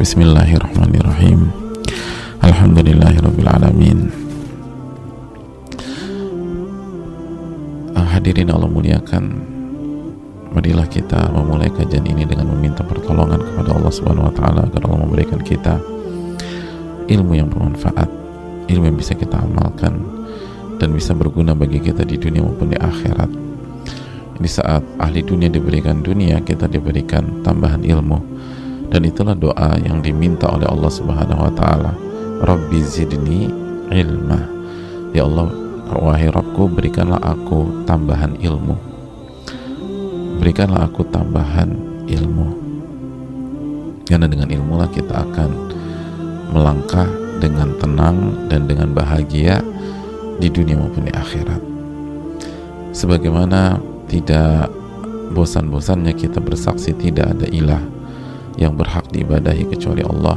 Bismillahirrahmanirrahim. Alhamdulillahirrabbilalamin Hadirin Allah muliakan Marilah kita memulai kajian ini dengan meminta pertolongan kepada Allah Subhanahu wa taala agar Allah memberikan kita ilmu yang bermanfaat, ilmu yang bisa kita amalkan dan bisa berguna bagi kita di dunia maupun di akhirat. Di saat ahli dunia diberikan dunia, kita diberikan tambahan ilmu dan itulah doa yang diminta oleh Allah Subhanahu wa taala. Rabbi zidni ilma. Ya Allah wahai Rabbku berikanlah aku tambahan ilmu. Berikanlah aku tambahan ilmu. Karena dengan ilmu lah kita akan melangkah dengan tenang dan dengan bahagia di dunia maupun di akhirat. Sebagaimana tidak bosan-bosannya kita bersaksi tidak ada ilah yang berhak diibadahi kecuali Allah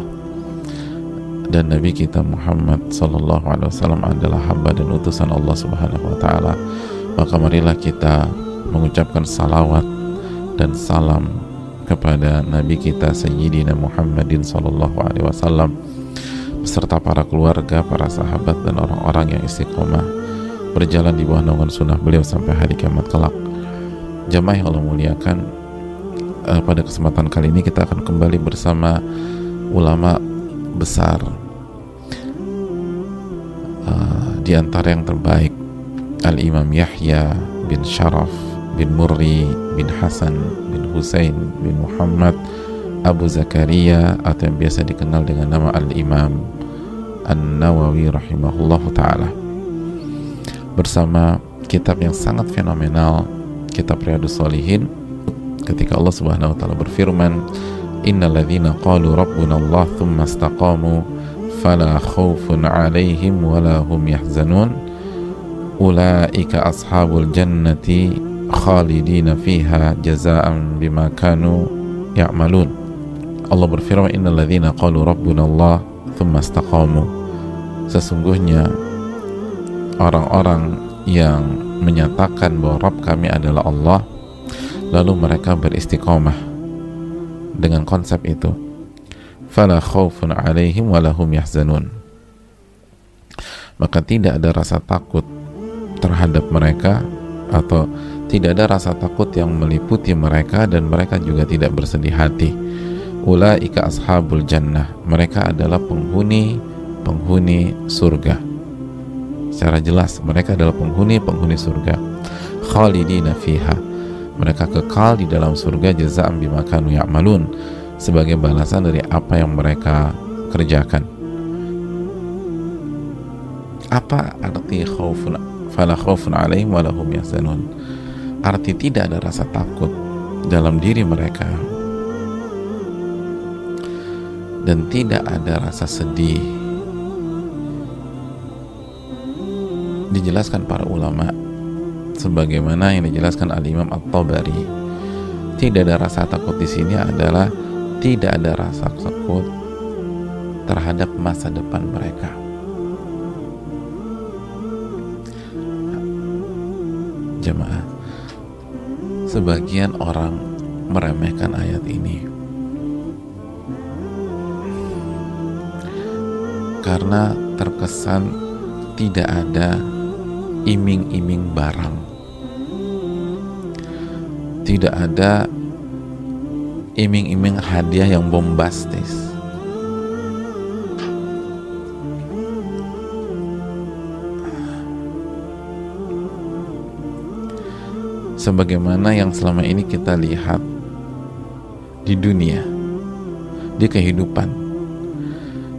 dan Nabi kita Muhammad Sallallahu Alaihi Wasallam adalah hamba dan utusan Allah Subhanahu Wa Taala maka marilah kita mengucapkan salawat dan salam kepada Nabi kita Sayyidina Muhammadin Sallallahu Alaihi Wasallam beserta para keluarga, para sahabat dan orang-orang yang istiqomah berjalan di bawah naungan sunnah beliau sampai hari kiamat kelak. Jamaah yang Allah muliakan, uh, pada kesempatan kali ini kita akan kembali bersama ulama besar uh, di antara yang terbaik Al Imam Yahya bin Sharaf bin Murri bin Hasan bin Husain bin Muhammad Abu Zakaria atau yang biasa dikenal dengan nama Al Imam An-Nawawi rahimahullah taala. Bersama kitab yang sangat fenomenal kitab Riyadus Solihin ketika Allah Subhanahu wa taala berfirman innalladzina qalu rabbuna Allah thumma istaqamu fala khaufun 'alaihim wala hum yahzanun. Ulaika ashabul jannati khalidina fiha jazaa'an bima kanu ya'malun. Allah berfirman innalladzina qalu rabbuna Allah thumma istaqamu. Sesungguhnya orang-orang yang menyatakan bahwa Rabb kami adalah Allah lalu mereka beristiqomah dengan konsep itu. Fala khaufun alaihim walahum yahzanun. Maka tidak ada rasa takut terhadap mereka atau tidak ada rasa takut yang meliputi mereka dan mereka juga tidak bersedih hati. Ulaika ashabul jannah. Mereka adalah penghuni penghuni surga. Secara jelas mereka adalah penghuni penghuni surga. Khalidina fiha mereka kekal di dalam surga jazaan bimakanu ya'malun sebagai balasan dari apa yang mereka kerjakan. Apa arti khaufun fala khaufun alaihim walahum yahzanun? Arti tidak ada rasa takut dalam diri mereka. Dan tidak ada rasa sedih. Dijelaskan para ulama sebagaimana yang dijelaskan Al Imam At-Tabari. Tidak ada rasa takut di sini adalah tidak ada rasa takut terhadap masa depan mereka. Jemaah, sebagian orang meremehkan ayat ini karena terkesan tidak ada iming-iming barang. Tidak ada iming-iming hadiah yang bombastis. Sebagaimana yang selama ini kita lihat di dunia di kehidupan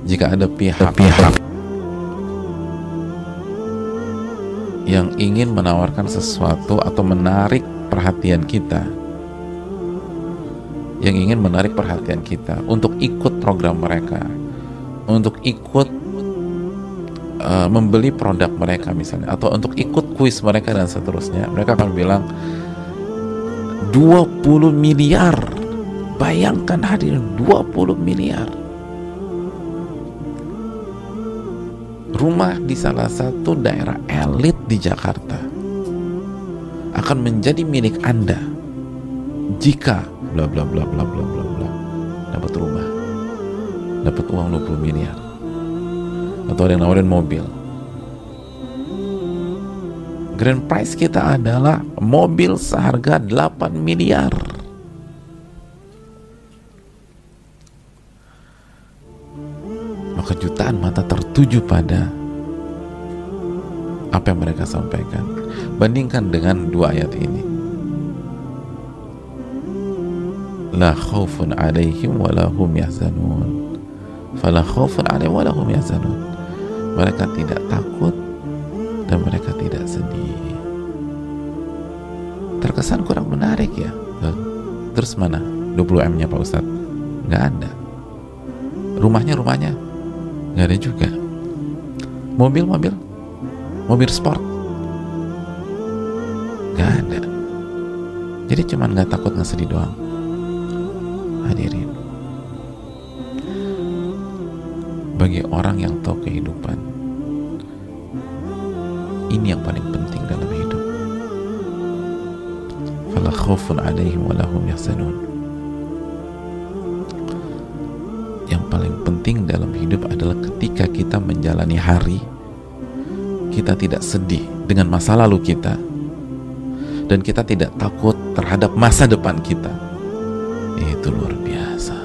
jika ada pihak-pihak yang ingin menawarkan sesuatu atau menarik perhatian kita. Yang ingin menarik perhatian kita untuk ikut program mereka. Untuk ikut uh, membeli produk mereka misalnya. Atau untuk ikut kuis mereka dan seterusnya. Mereka akan bilang 20 miliar. Bayangkan hadirin 20 miliar rumah di salah satu daerah elit di Jakarta akan menjadi milik Anda jika bla bla bla bla bla bla bla dapat rumah dapat uang 20 miliar. Atau ada yang nawarin mobil. Grand prize kita adalah mobil seharga 8 miliar maka jutaan mata tertuju pada apa yang mereka sampaikan. Bandingkan dengan dua ayat ini. La khaufun alaihim wa lahum yahzanun. Fala khaufun alaihim wa lahum yahzanun. Mereka tidak takut dan mereka tidak sedih. Terkesan kurang menarik ya. Terus mana? 20 M nya Pak Ustadz? Nggak ada. Rumahnya rumahnya nggak ada juga. Mobil mobil. Mobil sport. Nggak ada. Jadi cuman nggak takut nggak sedih doang. Hadirin. Bagi orang yang tahu kehidupan ini yang paling penting dalam hidup. Fala khaufun alaihim walahum yahzanun penting dalam hidup adalah ketika kita menjalani hari kita tidak sedih dengan masa lalu kita. Dan kita tidak takut terhadap masa depan kita. Itu luar biasa.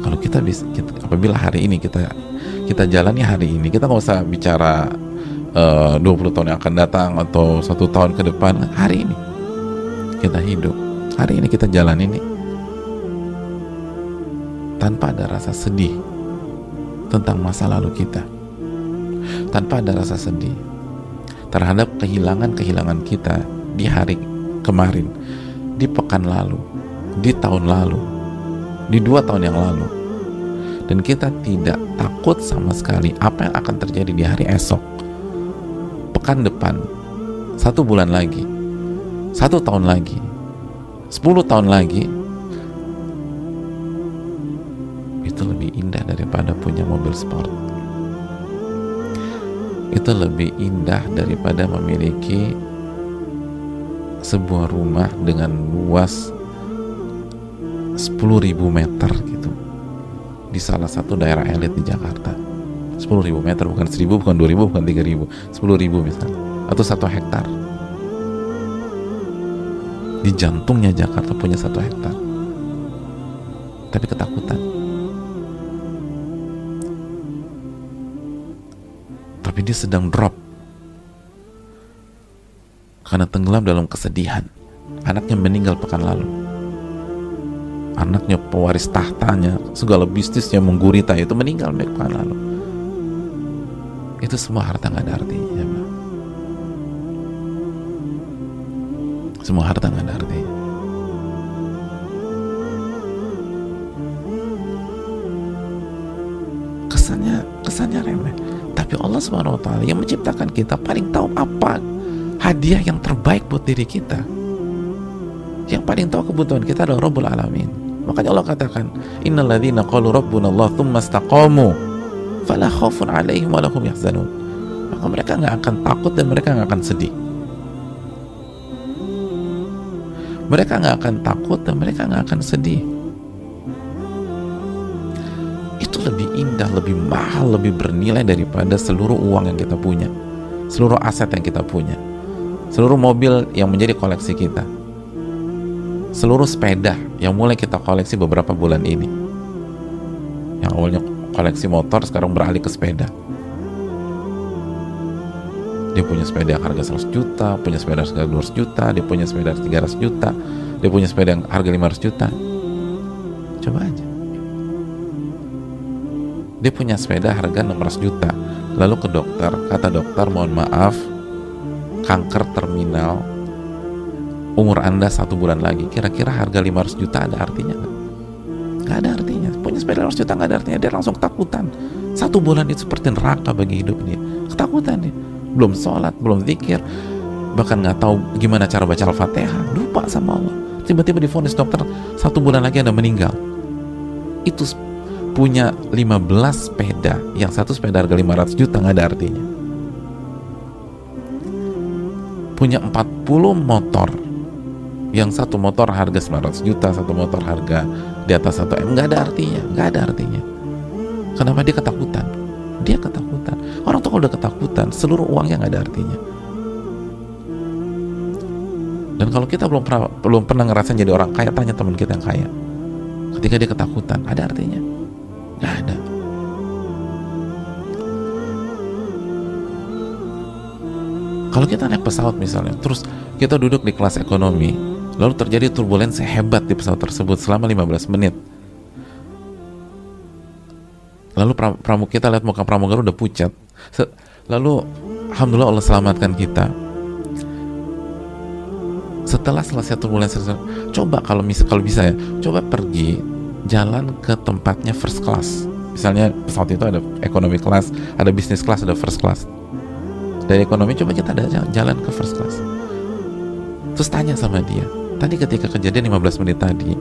Kalau kita bisa kita, apabila hari ini kita kita jalani hari ini kita nggak usah bicara eh, uh, 20 tahun yang akan datang atau satu tahun ke depan. Hari ini kita hidup. Hari ini kita jalan ini tanpa ada rasa sedih tentang masa lalu kita. Tanpa ada rasa sedih terhadap kehilangan-kehilangan kita di hari kemarin di pekan lalu di tahun lalu di dua tahun yang lalu. Dan kita tidak takut sama sekali apa yang akan terjadi di hari esok. Pekan depan satu bulan lagi satu tahun lagi sepuluh tahun lagi daripada punya mobil sport? Itu lebih indah daripada memiliki sebuah rumah dengan luas 10.000 meter gitu. Di salah satu daerah elit di Jakarta. 10.000 meter bukan 1.000 bukan 2.000 bukan 3.000 10.000 misalnya. Atau satu hektar. Di jantungnya Jakarta punya satu hektar. Tapi ketakutan tapi dia sedang drop. Karena tenggelam dalam kesedihan. Anaknya meninggal pekan lalu. Anaknya pewaris tahtanya segala bisnisnya menggurita itu meninggal pekan lalu. Itu semua harta nggak ada artinya ya, semua harta nggak ada artinya. Kesannya kesannya remeh tapi Allah Subhanahu wa taala yang menciptakan kita paling tahu apa hadiah yang terbaik buat diri kita. Yang paling tahu kebutuhan kita adalah Rabbul Alamin. Makanya Allah katakan, "Innalladzina qalu rabbuna Allah tsumma fala khaufun 'alaihim wa lahum yahzanun." Maka mereka nggak akan takut dan mereka nggak akan sedih. Mereka nggak akan takut dan mereka nggak akan sedih indah, lebih mahal, lebih bernilai daripada seluruh uang yang kita punya, seluruh aset yang kita punya, seluruh mobil yang menjadi koleksi kita, seluruh sepeda yang mulai kita koleksi beberapa bulan ini. Yang awalnya koleksi motor sekarang beralih ke sepeda. Dia punya sepeda yang harga 100 juta, punya sepeda harga 200 juta, dia punya sepeda 300 juta, dia punya sepeda yang harga 500 juta. Coba aja dia punya sepeda harga 600 juta. Lalu ke dokter kata dokter mohon maaf kanker terminal umur anda satu bulan lagi. Kira-kira harga 500 juta ada artinya nggak? nggak ada artinya. Punya sepeda 500 juta nggak ada artinya. Dia langsung ketakutan. Satu bulan itu seperti neraka bagi hidup dia. Ketakutan dia. Belum sholat belum zikir bahkan nggak tahu gimana cara baca al-fatihah. Lupa sama Allah. Tiba-tiba difonis dokter satu bulan lagi anda meninggal. Itu punya 15 sepeda. Yang satu sepeda harga 500 juta nggak ada artinya. Punya 40 motor. Yang satu motor harga 900 juta satu motor harga 500 di atas satu m nggak ada artinya. Nggak ada artinya. Kenapa? Dia ketakutan. Dia ketakutan. Orang tuh kalau udah ketakutan seluruh uangnya nggak ada artinya. Dan kalau kita belum pernah belum pernah ngerasain jadi orang kaya tanya teman kita yang kaya. Ketika dia ketakutan ada artinya ada. Kalau kita naik pesawat misalnya terus kita duduk di kelas ekonomi lalu terjadi turbulensi hebat di pesawat tersebut selama 15 menit. Lalu pramu kita lihat muka pramugari udah pucat. Lalu alhamdulillah Allah selamatkan kita. Setelah selesai turbulensi coba kalau misal kalau bisa ya coba pergi jalan ke tempatnya first class. Misalnya pesawat itu ada ekonomi class ada bisnis class ada first class. Dari ekonomi coba kita ada jalan ke first class. Terus tanya sama dia tadi ketika kejadian 15 menit tadi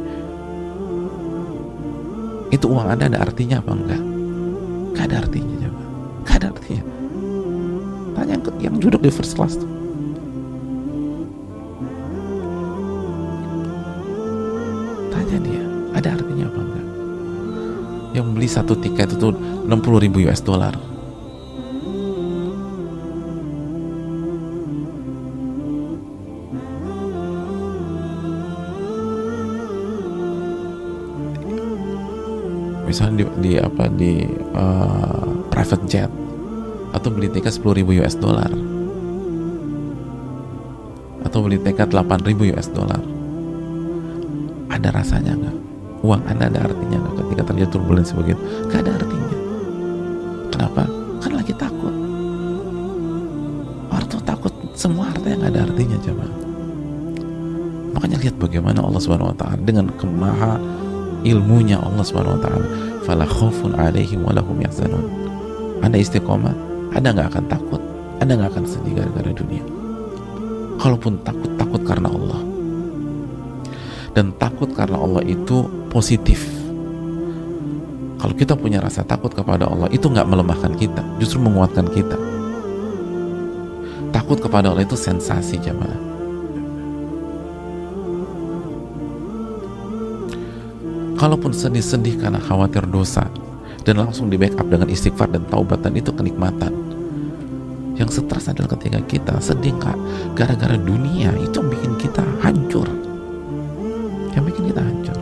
itu uang anda ada artinya apa enggak? Gak ada artinya coba. Gak ada artinya. Tanya yang, yang duduk di first class tuh. Tanya dia ada artinya apa enggak yang beli satu tiket itu 60 ribu US dollar. Misalnya di, di apa di uh, private jet atau beli tiket 10.000 US dollar. Atau beli tiket 8.000 US dollar. Ada rasanya nggak uang anda ada artinya ketika terjadi turbulensi begitu nggak ada artinya. Kenapa? Kan lagi takut. Orang tuh takut semua harta yang ada artinya coba makanya lihat bagaimana Allah Subhanahu Wa Taala dengan kemaha ilmunya Allah Subhanahu wa taala. Fala alaihim wa lahum yahzanun. Anda istiqomah anda nggak akan takut. Anda nggak akan sedih gara-gara dunia. Kalaupun takut takut karena Allah. Dan takut karena Allah itu positif. Kalau kita punya rasa takut kepada Allah itu nggak melemahkan kita justru menguatkan kita. Takut kepada Allah itu sensasi jamaah. Kalaupun sedih-sedih karena khawatir dosa dan langsung di backup dengan istighfar dan taubatan itu kenikmatan. Yang stres adalah ketika kita sedih kak gara-gara dunia itu yang bikin kita hancur. Yang bikin kita hancur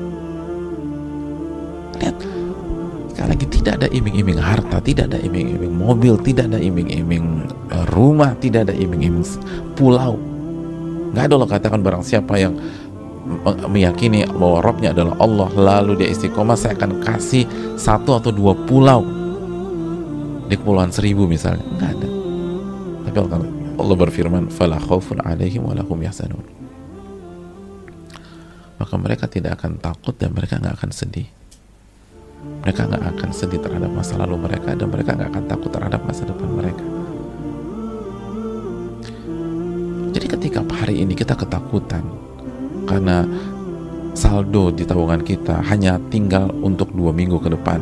lagi tidak ada iming-iming harta tidak ada iming-iming mobil tidak ada iming-iming rumah tidak ada iming-iming pulau. Nggak ada lo katakan barang siapa yang meyakini bahwa Robnya adalah Allah lalu dia istiqomah saya akan kasih satu atau dua pulau. Di kepulauan seribu misalnya. Nggak ada. Tapi Allah, Allah berfirman fala khaufun alaihim walahum yahzanun. Maka mereka tidak akan takut dan mereka nggak akan sedih mereka nggak akan sedih terhadap masa lalu mereka dan mereka nggak akan takut terhadap masa depan mereka. Jadi ketika hari ini kita ketakutan karena saldo di tabungan kita hanya tinggal untuk dua minggu ke depan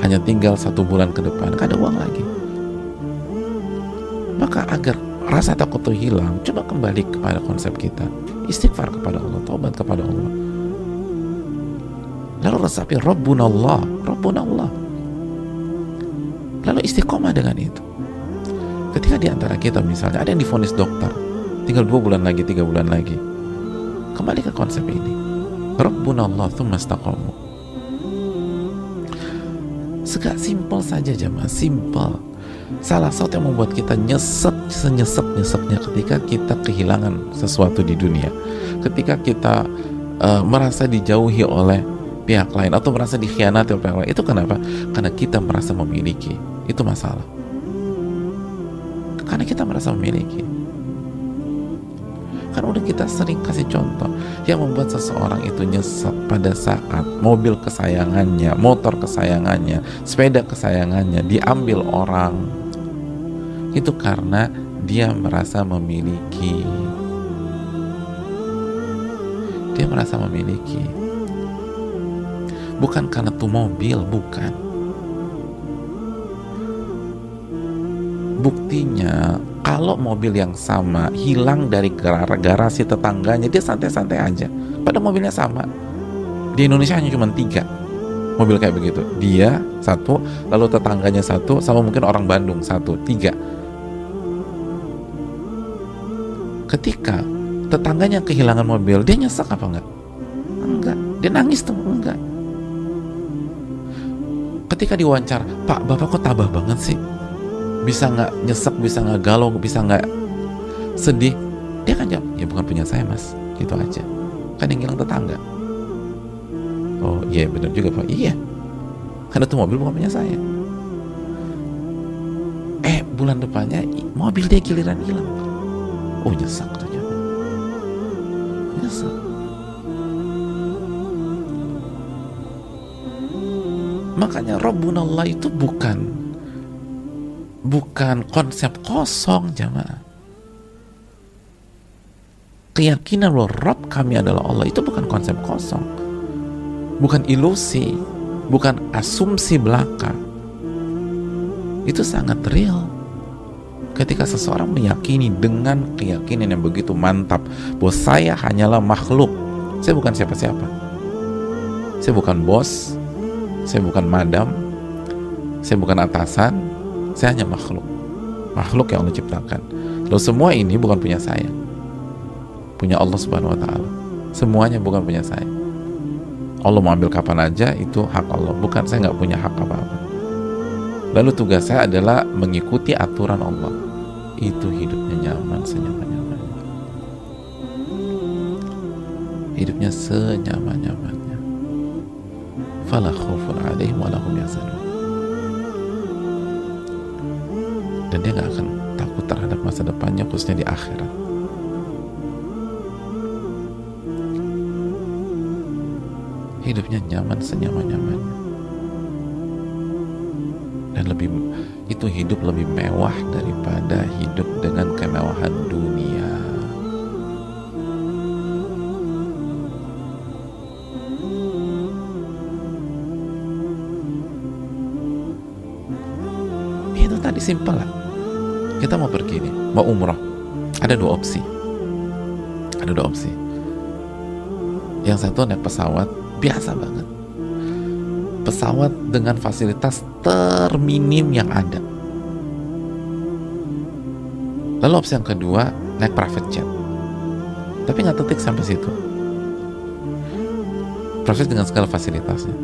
hanya tinggal satu bulan ke depan gak ada uang lagi. Maka agar rasa takut itu hilang coba kembali kepada konsep kita istighfar kepada Allah taubat kepada Allah lalu resapi Rabbun Allah Rabbun Allah lalu istiqomah dengan itu. Ketika di antara kita misalnya ada yang difonis dokter tinggal dua bulan lagi tiga bulan lagi. Kembali ke konsep ini. Rabbuna Allah thumma istaqamu. Segak simpel saja jemaah simpel. Salah satu yang membuat kita nyesek senyesek nyeseknya ketika kita kehilangan sesuatu di dunia. Ketika kita uh, merasa dijauhi oleh pihak lain atau merasa dikhianati oleh pihak lain. Itu kenapa? Karena kita merasa memiliki. Itu masalah. Karena kita merasa memiliki. Kan udah kita sering kasih contoh yang membuat seseorang itu nyesek pada saat mobil kesayangannya, motor kesayangannya, sepeda kesayangannya diambil orang. Itu karena dia merasa memiliki. Dia merasa memiliki bukan karena tuh mobil bukan. Buktinya kalau mobil yang sama hilang dari garasi tetangganya dia santai-santai aja. Pada mobilnya sama. Di Indonesia hanya cuma tiga mobil kayak begitu. Dia satu lalu tetangganya satu sama mungkin orang Bandung satu tiga. Ketika tetangganya kehilangan mobil dia nyesek apa enggak? Enggak. Dia nangis tuh enggak ketika diwawancara pak bapak kok tabah banget sih? Bisa nggak nyesek bisa nggak galau bisa nggak sedih? Dia kan jawab ya bukan punya saya mas. Gitu aja. Kan yang hilang tetangga. Oh iya benar juga pak. Iya. Karena tuh mobil bukan punya saya. Eh bulan depannya mobil dia giliran hilang. Oh nyesek ternyata nyesek makanya Rabbunallah itu bukan bukan konsep kosong jamaah keyakinan bahwa Rob kami adalah Allah itu bukan konsep kosong. Bukan ilusi bukan asumsi belaka. Itu sangat real. Ketika seseorang meyakini dengan keyakinan yang begitu mantap bahwa saya hanyalah makhluk. Saya bukan siapa-siapa. Saya bukan bos saya bukan madam saya bukan atasan saya hanya makhluk makhluk yang Allah ciptakan lalu semua ini bukan punya saya punya Allah Subhanahu wa taala. Semuanya bukan punya saya. Allah mau ambil kapan aja itu hak Allah, bukan saya nggak punya hak apa-apa. Lalu tugas saya adalah mengikuti aturan Allah. Itu hidupnya nyaman senyaman-nyamannya. Hidupnya senyaman-nyamannya. Fala khaufun alaihim wa. Dan dia nggak akan takut terhadap masa depannya khususnya di akhirat. hidupnya nyaman senyaman-nyamannya dan lebih itu hidup lebih mewah daripada hidup dengan kemewahan dunia tadi simpel lah. Kita mau pergi nih mau umroh. Ada dua opsi. Ada dua opsi. Yang satu naik pesawat biasa banget. Pesawat dengan fasilitas terminim yang ada. Lalu opsi yang kedua naik private jet. Tapi nggak tetik sampai situ. Private dengan segala fasilitasnya.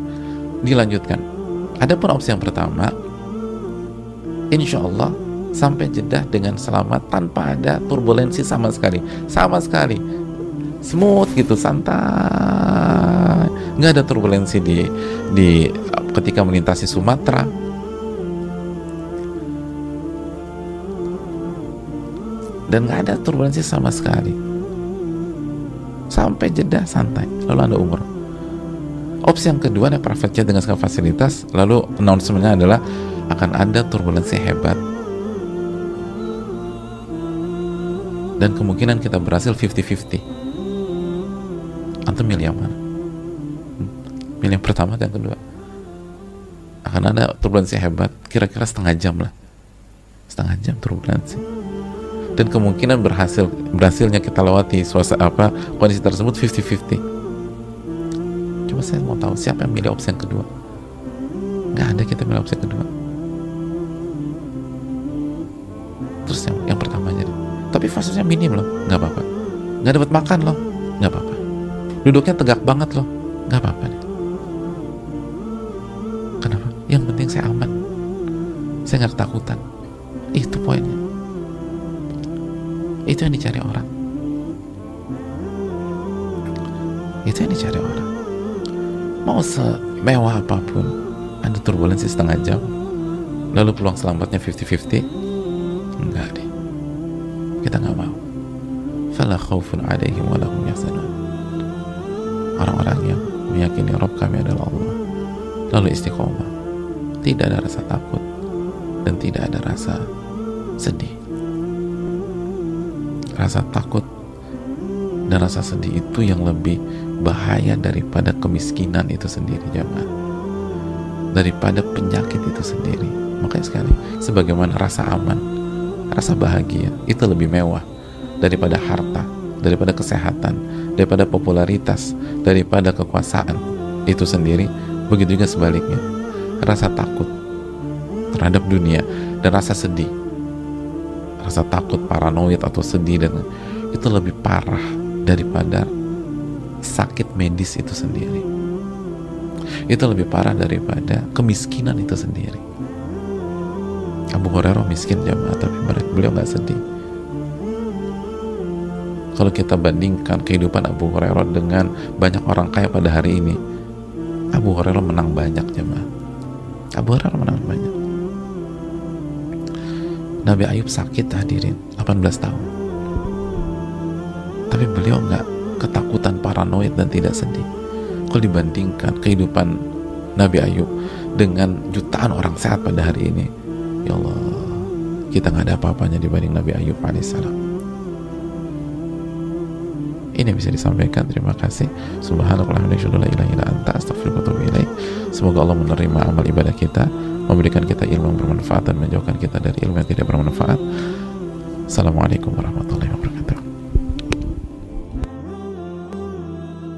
Dilanjutkan. Ada pun opsi yang pertama insya Allah sampai Jeddah dengan selamat tanpa ada turbulensi sama sekali. Sama sekali. Smooth gitu santai. Nggak ada turbulensi di di ketika melintasi Sumatera. Dan nggak ada turbulensi sama sekali. Sampai jeda santai. Lalu anda umur. Opsi yang kedua ada private jet dengan segala fasilitas. Lalu announcementnya adalah akan ada turbulensi hebat. Dan kemungkinan kita berhasil 50-50 antum milih yang mana? Milih yang pertama yang kedua. Akan ada turbulensi hebat kira-kira setengah jam lah. Setengah jam turbulensi. Dan kemungkinan berhasil berhasilnya kita lewati suasana apa kondisi tersebut 50-50 coba saya mau tahu siapa yang milih opsi yang kedua. Nggak ada kita milih opsi yang kedua tapi fasenya minim loh. Nggak apa-apa. Nggak dapat makan loh. Nggak apa-apa. Duduknya tegak banget loh. Nggak apa-apa kenapa? Yang penting saya aman. Saya nggak ketakutan. Itu poinnya. Itu yang dicari orang. Itu yang dicari orang. Mau semewah apa pun ada turbulensi setengah jam lalu peluang selamatnya 50-50 enggak deh kita nggak mau. Fala khaufun alaihim wa lahum yahzanun. Orang-orang yang meyakini Rob kami adalah Allah lalu istiqomah. Tidak ada rasa takut dan tidak ada rasa sedih. Rasa takut dan rasa sedih itu yang lebih bahaya daripada kemiskinan itu sendiri jangan daripada penyakit itu sendiri. Makanya sekali sebagaimana rasa aman rasa bahagia itu lebih mewah daripada harta daripada kesehatan daripada popularitas, daripada kekuasaan. itu sendiri begitu juga sebaliknya. Rasa takut terhadap dunia dan rasa sedih rasa takut paranoid atau sedih dan itu lebih parah daripada sakit medis itu sendiri. Itu lebih parah daripada kemiskinan itu sendiri Abu Hurairah miskin jamaah tapi beliau nggak sedih. Kalau kita bandingkan kehidupan Abu Hurairah dengan banyak orang kaya pada hari ini Abu Hurairah menang banyak jemaah Abu Hurairah menang banyak. Nabi Ayub sakit hadirin 18 tahun. Tapi beliau nggak ketakutan paranoid dan tidak sedih. Kalau dibandingkan kehidupan Nabi Ayub dengan jutaan orang sehat pada hari ini ya Allah kita nggak ada apa-apanya dibanding Nabi Ayub alaihissalam ini bisa disampaikan. Terima kasih. Semoga Allah menerima amal ibadah kita memberikan kita ilmu yang bermanfaat dan menjauhkan kita dari ilmu yang tidak bermanfaat. Assalamualaikum warahmatullahi wabarakatuh